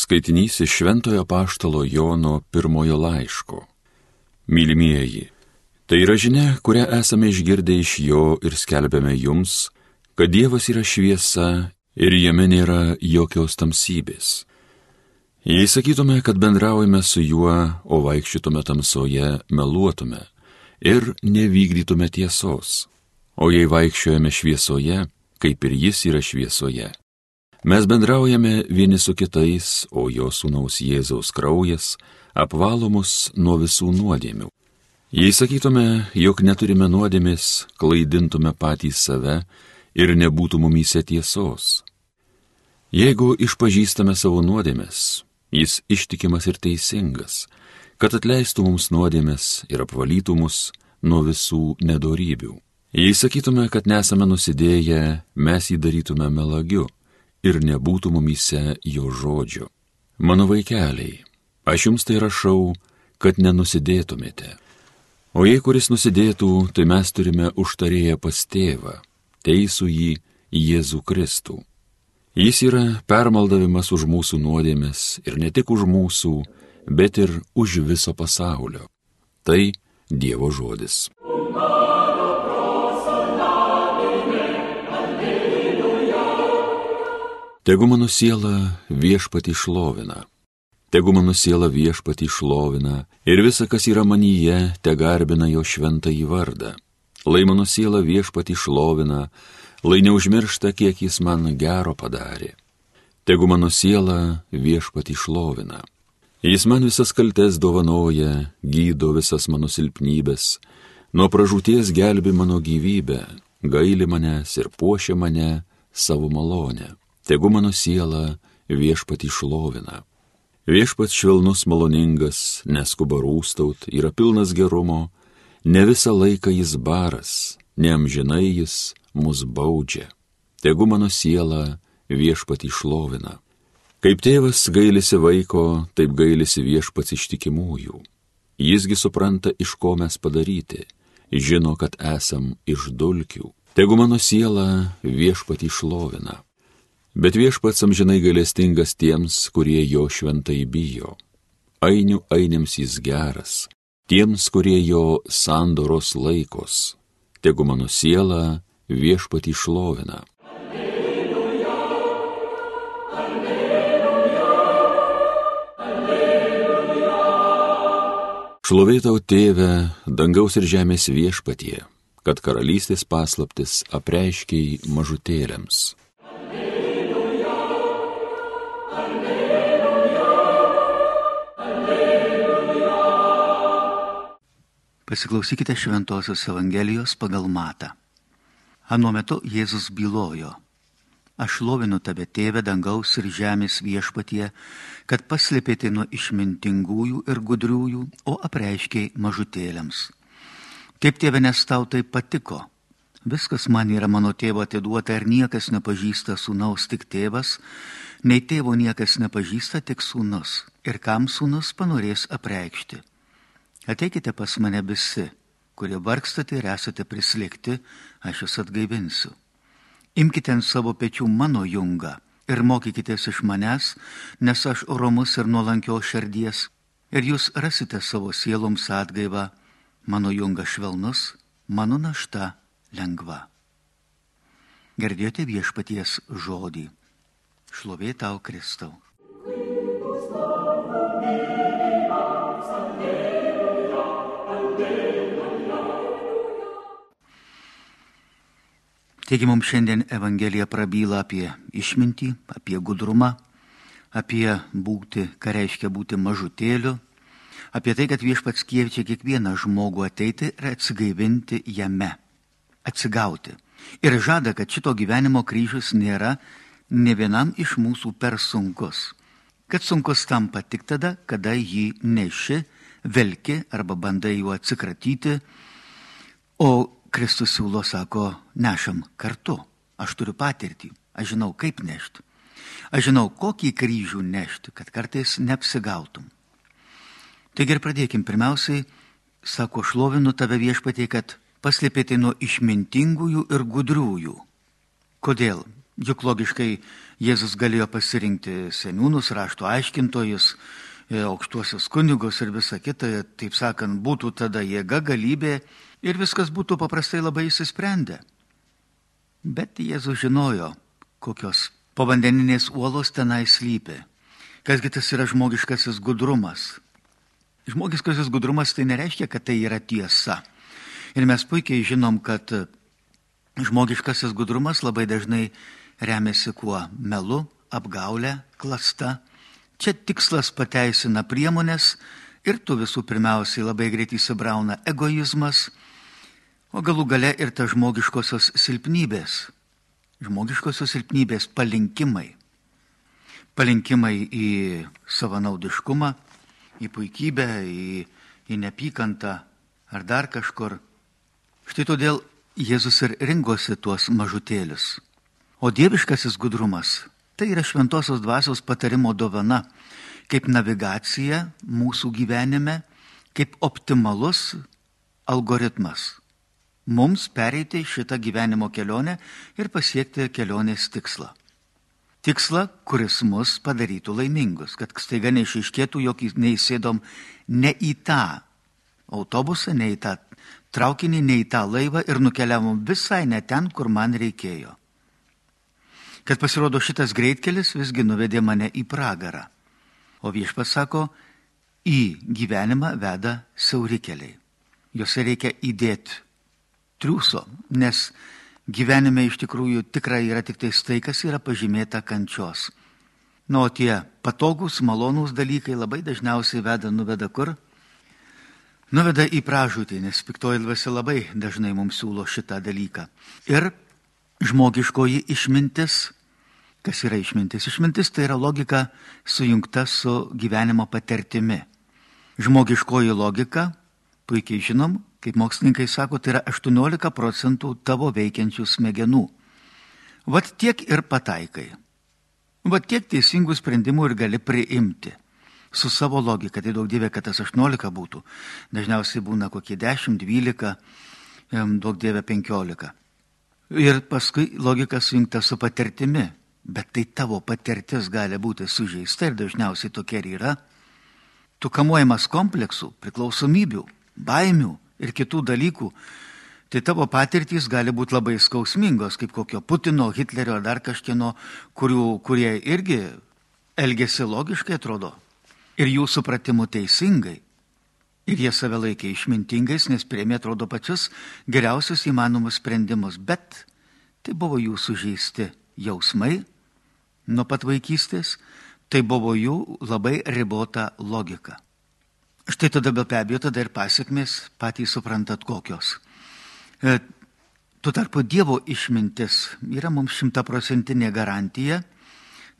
Skaitinys iš Šventojo Paštalo Jono pirmojo laiško. Mylimieji, tai yra žinia, kurią esame išgirdę iš jo ir skelbėme jums, kad Dievas yra šviesa ir jame nėra jokios tamsybės. Jei sakytume, kad bendraujame su juo, o vaikščytume tamsoje, meluotume ir nevykdytume tiesos. O jei vaikščiojame šviesoje, kaip ir jis yra šviesoje, Mes bendraujame vieni su kitais, o jo sūnaus Jėzaus kraujas apvalo mus nuo visų nuodėmių. Jei sakytume, jog neturime nuodėmės, klaidintume patys save ir nebūtų mumyse tiesos. Jeigu išpažįstame savo nuodėmės, jis ištikimas ir teisingas, kad atleistų mums nuodėmės ir apvalytų mus nuo visų nedorybių. Jei sakytume, kad nesame nusidėję, mes jį darytume melagiu ir nebūtų mumyse jo žodžio. Mano vaikeliai, aš jums tai rašau, kad nenusidėtumėte. O jei kuris nusidėtų, tai mes turime užtarėję pas tėvą, teisų jį Jėzų Kristų. Jis yra permaldavimas už mūsų nuodėmės ir ne tik už mūsų, bet ir už viso pasaulio. Tai Dievo žodis. Tegu mano siela viešpati šlovina. Tegu mano siela viešpati šlovina ir visa, kas yra manyje, te garbina jo šventą į vardą. Lai mano siela viešpati šlovina, lai neužmiršta, kiek jis man gero padarė. Tegu mano siela viešpati šlovina. Jis man visas kaltes dovanoja, gydo visas mano silpnybės, nuo pražūties gelbi mano gyvybę, gaili manęs ir puošia mane savo malonę. Tegu mano siela viešpat išlovina. Viešpats švelnus maloningas, neskuba rūstaut, yra pilnas gerumo, ne visą laiką jis baras, neamžinai jis mus baudžia. Tegu mano siela viešpat išlovina. Kaip tėvas gailisi vaiko, taip gailisi viešpats ištikimųjų. Jisgi supranta, iš ko mes padaryti, žino, kad esam iš dulkių. Tegu mano siela viešpat išlovina. Bet viešpats amžinai gailestingas tiems, kurie jo šventai bijo. Ainių ainiams jis geras, tiems, kurie jo sandoros laikos. Tegu mano siela viešpat išlovina. Alleluja, alleluja, alleluja. Šlovėtau tėvę, dangaus ir žemės viešpatie, kad karalystės paslaptis apreiškiai mažutėlėms. Pasiklausykite Šventojios Evangelijos pagal Matą. Anuo metu Jėzus bylojo, aš lovinu tave tėvę dangaus ir žemės viešpatie, kad paslėpėte nuo išmintingųjų ir gudriųjų, o apreiškiai mažutėliams. Taip tėvė, nes tau tai patiko. Viskas man yra mano tėvo atiduota ir niekas nepažįsta sūnaus tik tėvas, nei tėvo niekas nepažįsta tik sūnus ir kam sūnus panorės apreikšti. Ateikite pas mane visi, kurie vargstate ir esate prislėgti, aš jūs atgaivinsiu. Imkite ant savo pečių mano jungą ir mokykitės iš manęs, nes aš romus ir nuolankio širdies, ir jūs rasite savo sieloms atgaivą, mano jungas švelnus, mano našta lengva. Girdėjote viešpaties žodį. Šlovė tau, Kristau. Taigi mums šiandien Evangelija prabyla apie išmintį, apie gudrumą, apie būti, ką reiškia būti mažutėliu, apie tai, kad viešpats kviečia kiekvieną žmogų ateiti ir atsigaivinti jame, atsigauti. Ir žada, kad šito gyvenimo kryžius nėra ne vienam iš mūsų per sunkus. Kad sunkus tampa tik tada, kada jį neši, velki arba bandai juo atsikratyti, o Kristus siūlo, sako, nešam kartu. Aš turiu patirtį, aš žinau, kaip nešti. Aš žinau, kokį kryžių nešti, kad kartais neapsigautum. Taigi ir pradėkim. Pirmiausiai, sako, šlovinu tave viešpatie, kad paslėpėte nuo išmintingųjų ir gudriųjų. Kodėl? Juk logiškai Jėzus galėjo pasirinkti seniūnus, rašto aiškintojus, aukštuosius kunigus ir visa kita, taip sakant, būtų tada jėga, galybė ir viskas būtų paprastai labai įsisprendę. Bet Jėzus žinojo, kokios povandeninės uolos tenai slypi. Kasgi tas yra žmogiškasis gudrumas? Žmogiškasis gudrumas tai nereiškia, kad tai yra tiesa. Ir mes puikiai žinom, kad žmogiškasis gudrumas labai dažnai remiasi kuo? Melu, apgaulė, klasta. Čia tikslas pateisina priemonės ir tu visų pirmiausiai labai greit įsibrauna egoizmas, o galų gale ir ta žmogiškosios silpnybės. Žmogiškosios silpnybės palinkimai. Palinkimai į savanaudiškumą, į puikybę, į, į nepykantą ar dar kažkur. Štai todėl Jėzus ir rinkosi tuos mažutėlius. O dieviškasis gudrumas tai yra šventosios dvasios patarimo dovana, kaip navigacija mūsų gyvenime, kaip optimalus algoritmas. Mums pereiti šitą gyvenimo kelionę ir pasiekti kelionės tikslą. Tikslą, kuris mus padarytų laimingus, kad staiga neišaiškėtų, jog neįsėdom ne į tą autobusą, ne į tą traukinį, ne į tą laivą ir nukeliavom visai ne ten, kur man reikėjo kad pasirodo šitas greitkelis visgi nuvedė mane į pragarą. O viešpas sako, į gyvenimą veda siaurikeliai. Juose reikia įdėti triūso, nes gyvenime iš tikrųjų tikrai yra tik tai tai, kas yra pažymėta kančios. Na, o tie patogus, malonūs dalykai labai dažniausiai veda, nuveda kur? Nuveda į pražūtį, nes piktoji dvasia labai dažnai mums siūlo šitą dalyką. Ir žmogiškoji išmintis. Kas yra išmintis? Išmintis tai yra logika sujungta su gyvenimo patirtimi. Žmogiškoji logika, puikiai žinom, kaip mokslininkai sako, tai yra 18 procentų tavo veikiančių smegenų. Vat tiek ir pataikai. Vat tiek teisingų sprendimų ir gali priimti. Su savo logika, tai daug dievė, kad tas 18 būtų. Dažniausiai būna kokie 10, 12, daug dievė 15. Ir paskui logika sujungta su patirtimi. Bet tai tavo patirtis gali būti sužeista ir dažniausiai tokia ir yra. Tu kamuojamas kompleksų, priklausomybių, baimių ir kitų dalykų. Tai tavo patirtys gali būti labai skausmingos, kaip kokio Putino, Hitlerio ar dar kažkieno, kurių, kurie irgi elgesi logiškai atrodo ir jų supratimu teisingai. Ir jie save laikė išmintingais, nes priemė atrodo pačius geriausius įmanomus sprendimus, bet tai buvo jų sužeisti jausmai nuo pat vaikystės, tai buvo jų labai ribota logika. Štai tada be abejo, tada ir pasiekmes patys suprantat kokios. E, tuo tarpu Dievo išmintis yra mums šimtaprocentinė garantija,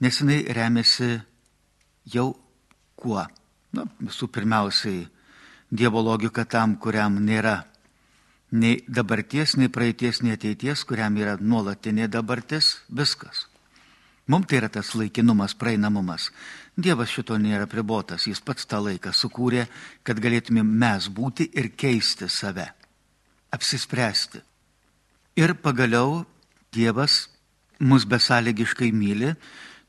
nes jinai remiasi jau kuo? Na, visų pirmiausiai Dievo logika tam, kuriam nėra nei dabarties, nei praeities, nei ateities, kuriam yra nuolatinė dabartis, viskas. Mums tai yra tas laikinumas, praeinamumas. Dievas šito nėra pribotas, jis pats tą laiką sukūrė, kad galėtume mes būti ir keisti save, apsispręsti. Ir pagaliau Dievas mus besąlygiškai myli,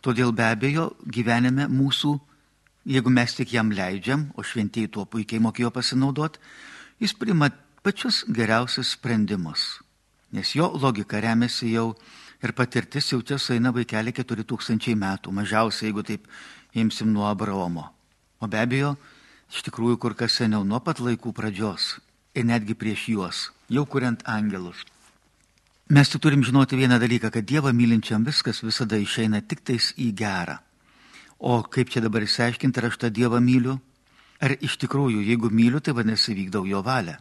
todėl be abejo gyvenime mūsų Jeigu mes tik jam leidžiam, o šventieji tuo puikiai mokėjo pasinaudoti, jis prima pačius geriausius sprendimus. Nes jo logika remiasi jau ir patirtis jau čia sueina vaikelį 4000 metų, mažiausiai, jeigu taip imsim nuo Abraomo. O be abejo, iš tikrųjų kur kas seniau nuo pat laikų pradžios ir netgi prieš juos, jau kuriant angelus. Mes tik turim žinoti vieną dalyką, kad Dievą mylinčiam viskas visada išeina tik tais į gerą. O kaip čia dabar įsiaiškinti, ar aš tą Dievą myliu? Ar iš tikrųjų, jeigu myliu, tai vadinasi vykdau jo valią.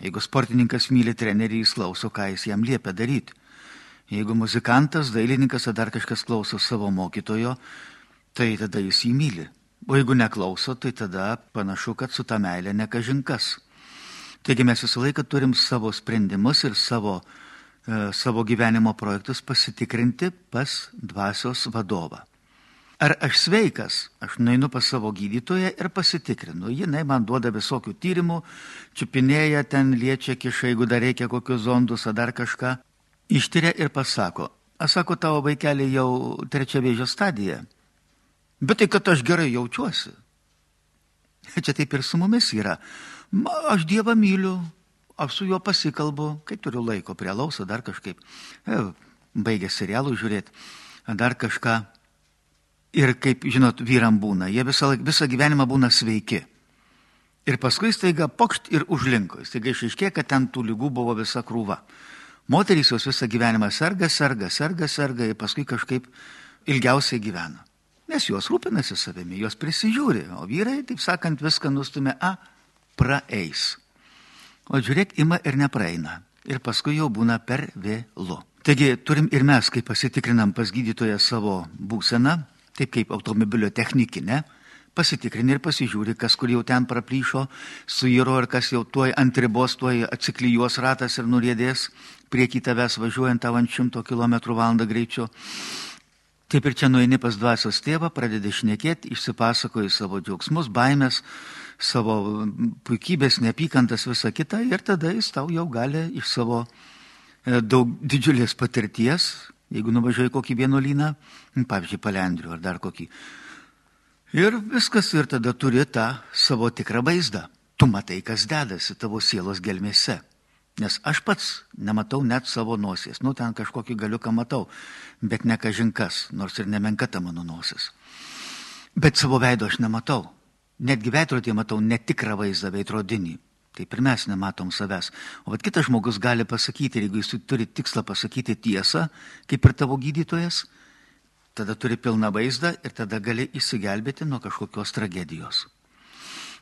Jeigu sportininkas myli trenerį, jis klauso, ką jis jam liepia daryti. Jeigu muzikantas, dailininkas ar dar kažkas klauso savo mokytojo, tai tada jis jį myli. O jeigu neklauso, tai tada panašu, kad su ta meilė nekažinkas. Taigi mes visą laiką turim savo sprendimus ir savo, e, savo gyvenimo projektus pasitikrinti pas dvasios vadovą. Ar aš sveikas? Aš nueinu pas savo gydytoją ir pasitikrinu. Jinai man duoda visokių tyrimų, čiupinėja ten, liečia kiša, jeigu dar reikia kokius zondus ar dar kažką. Ištyria ir pasako, aš sako, tavo vaikelį jau trečia vėžio stadija. Bet tai, kad aš gerai jaučiuosi. Čia taip ir su mumis yra. Aš Dievą myliu, aš su juo pasikalbu, kai turiu laiko prie lauso, dar kažkaip. E, baigė serialų žiūrėti, dar kažką. Ir kaip, žinot, vyram būna, jie visą, visą gyvenimą būna sveiki. Ir paskui staiga pokšt ir užlinko. Staiga išaiškė, kad ten tų lygų buvo visa krūva. Moterys jos visą gyvenimą serga, serga, serga, serga ir paskui kažkaip ilgiausiai gyvena. Nes jos rūpinasi savimi, jos prisižiūri, o vyrai, taip sakant, viską nustumė, a, praeis. O žiūrėk, ima ir nepraeina. Ir paskui jau būna per vėlu. Taigi turim ir mes, kai pasitikrinam pas gydytoją savo būseną, taip kaip automobilio technikinė, pasitikrini ir pasižiūri, kas kur jau ten praplyšo, suiro ir kas jau tuoj ant ribos, tuoj atsiklyjuos ratas ir nurėdės prieki tavęs važiuojant tavo ant šimto kilometrų valandą greičiu. Taip ir čia nueini pas dvasios tėvą, pradedi šnekėti, išsipasakoji savo džiaugsmus, baimės, savo puikybės, neapykantas, visą kitą ir tada jis tau jau gali iš savo e, daug didžiulės patirties, jeigu nuvažiuoji kokį vienuolyną, pavyzdžiui, palendrių ar dar kokį. Ir viskas ir tada turi tą savo tikrą vaizdą. Tu matai, kas dedasi tavo sielos gelmėse. Nes aš pats nematau net savo nosies. Nu, ten kažkokį galiuką matau, bet ne kažinkas, nors ir nemenka ta mano nosis. Bet savo veido aš nematau. Netgi veidrodį matau netikrą vaizdą veidrodinį. Taip ir mes nematom savęs. O vat kitas žmogus gali pasakyti, jeigu jis turi tikslą pasakyti tiesą, kaip ir tavo gydytojas, tada turi pilną vaizdą ir tada gali įsigelbėti nuo kažkokios tragedijos.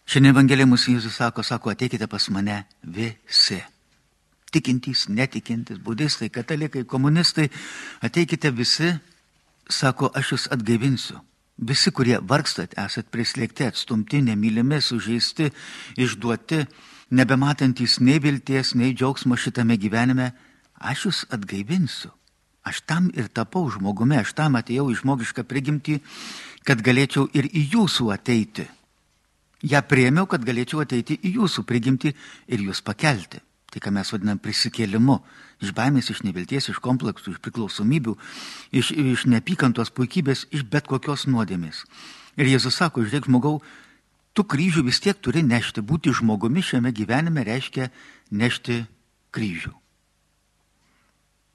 Šiandien Evangelija mūsų Jėzus sako, sako, ateikite pas mane visi tikintys, netikintys, budistai, katalikai, komunistai, ateikite visi, sako, aš jūs atgaivinsiu. Visi, kurie vargstat, esat prislėgti, atstumti, nemylimi, sužeisti, išduoti, nebematantys nei vilties, nei džiaugsmo šitame gyvenime, aš jūs atgaivinsiu. Aš tam ir tapau žmogumi, aš tam atėjau į žmogišką prigimtį, kad galėčiau ir į jūsų ateiti. Ja priemiau, kad galėčiau ateiti į jūsų prigimtį ir jūs pakelti. Tai, ką mes vadinam prisikėlimu. Iš baimės, iš nevilties, iš kompleksų, iš priklausomybių, iš, iš neapykantos puikybės, iš bet kokios nuodėmės. Ir Jėzus sako, žiūrėk, žmogau, tu kryžių vis tiek turi nešti. Būti žmogumi šiame gyvenime reiškia nešti kryžių.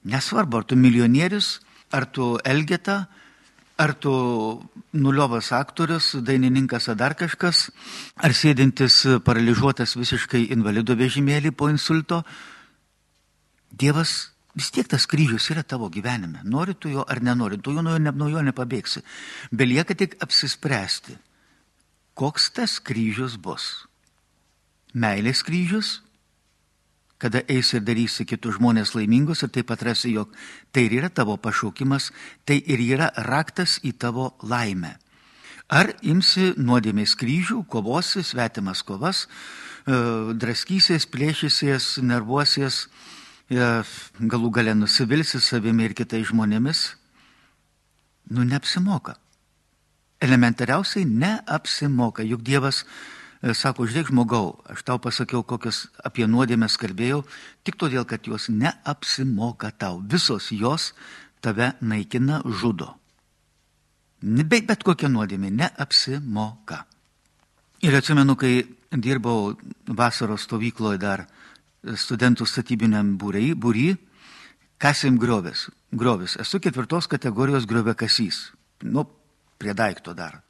Nesvarbu, ar tu milijonierius, ar tu elgeta, Ar tu nuliovas aktorius, dainininkas ar dar kažkas, ar sėdintis paralyžiuotas visiškai invalido vežimėlį po insulto, Dievas vis tiek tas kryžius yra tavo gyvenime. Nori tu jo ar nenori, tu jo nuo, nuo jo nepabėgsi. Belieka tik apsispręsti, koks tas kryžius bus. Meilės kryžius kada eisi ir darysi kitus žmonės laimingus ir taip atrasi, jog tai ir yra tavo pašaukimas, tai ir yra raktas į tavo laimę. Ar imsi nuodėmės kryžių, kovosi, svetimas kovas, e, draskysies, plėšysies, nervuosies, e, galų gale nusivilsi savimi ir kitais žmonėmis, nu neapsimoka. Elementariausiai neapsimoka, juk Dievas sako, žiūrėk žmogau, aš tau pasakiau, kokias apie nuodėmės kalbėjau, tik todėl, kad jos neapsimoka tau. Visos jos tave naikina, žudo. Bet, bet kokia nuodėmė neapsimoka. Ir atsimenu, kai dirbau vasaros stovykloje dar studentų statybiniam būry, būry kasim griovis. Griovis. Esu ketvirtos kategorijos griovė kasys. Nu, prie daikto dar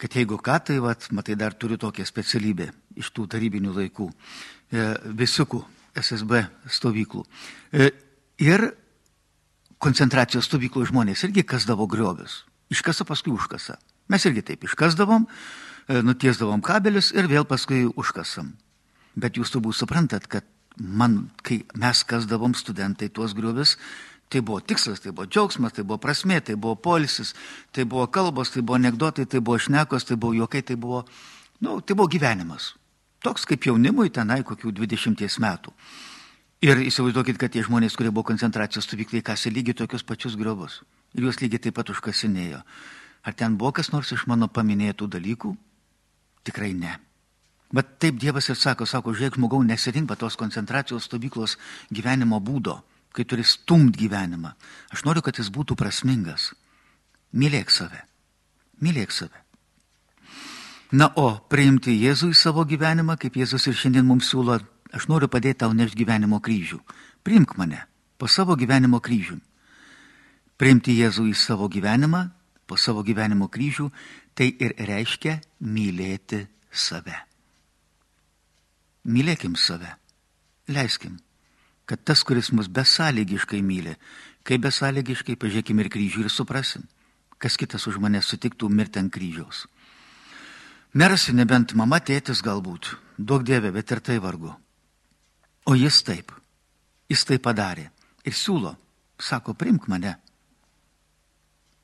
kad jeigu ką, tai, vat, matai, dar turiu tokią specialybę iš tų tarybinių laikų, e, visikų SSB stovyklų. E, ir koncentracijos stovyklų žmonės irgi kasdavo griovius. Iškasa paskui užkasa. Mes irgi taip iškasdavom, e, nutiesdavom kabelius ir vėl paskui užkasam. Bet jūs turbūt suprantat, kad man, kai mes kasdavom studentai tuos griovius, Tai buvo tikslas, tai buvo džiaugsmas, tai buvo prasmė, tai buvo polisis, tai buvo kalbos, tai buvo anegdotai, tai buvo šnekos, tai buvo juokai, tai buvo, nu, tai buvo gyvenimas. Toks kaip jaunimui tenai kokių 20 metų. Ir įsivaizduokit, kad tie žmonės, kurie buvo koncentracijos stovyklai, kasė lygiai tokius pačius griovus. Ir juos lygiai taip pat užkasinėjo. Ar ten buvo kas nors iš mano paminėtų dalykų? Tikrai ne. Bet taip Dievas ir sako, sako, žiūrėk, žmogau, nesirink tos koncentracijos stovyklos gyvenimo būdo kai turi stumt gyvenimą. Aš noriu, kad jis būtų prasmingas. Mylėk save. Mylėk save. Na, o priimti Jėzų į savo gyvenimą, kaip Jėzus ir šiandien mums siūlo, aš noriu padėti tau nešti gyvenimo kryžių. Priimk mane po savo gyvenimo kryžių. Priimti Jėzų į savo gyvenimą, po savo gyvenimo kryžių, tai ir reiškia mylėti save. Mylėkim save. Leiskim, kad tas, kuris mus besąlygiškai myli, kaip besąlygiškai pažiūrėkim ir kryžių ir suprasim, kas kitas už mane sutiktų mirti ant kryžiaus. Nerasi nebent mama, tėtis galbūt, daug dievė, bet ir tai vargu. O jis taip, jis tai padarė ir siūlo, sako, primk mane.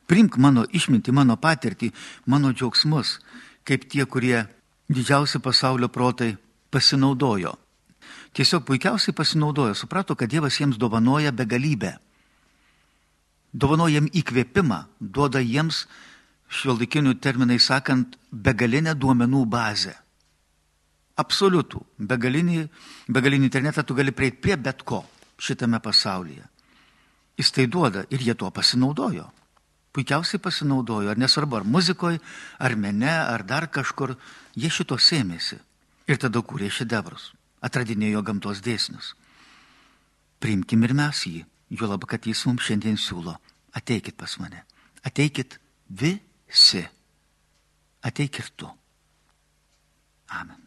Primk mano išmintį, mano patirtį, mano džiaugsmus, kaip tie, kurie didžiausi pasaulio protai pasinaudojo. Tiesiog puikiausiai pasinaudojo, suprato, kad Dievas jiems dovanoja begalybę. Dovanoja jiems įkvėpimą, duoda jiems, šiuolaikinių terminai sakant, begalinę duomenų bazę. Absoliutų. Begalinį, begalinį internetą tu gali prieiti prie bet ko šitame pasaulyje. Jis tai duoda ir jie tuo pasinaudojo. Puikiausiai pasinaudojo, ar nesvarbu, ar muzikoje, ar mene, ar dar kažkur, jie šito sėmėsi. Ir tada kūrė šedevrus, atradinėjo gamtos dėsnius. Priimkim ir mes jį, juolab, kad jis mums šiandien siūlo. Ateikit pas mane. Ateikit visi. Ateik ir tu. Amen.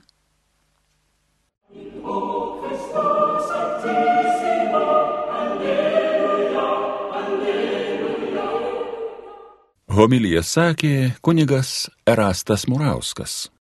Homilija sakė kunigas Erastas Murauskas.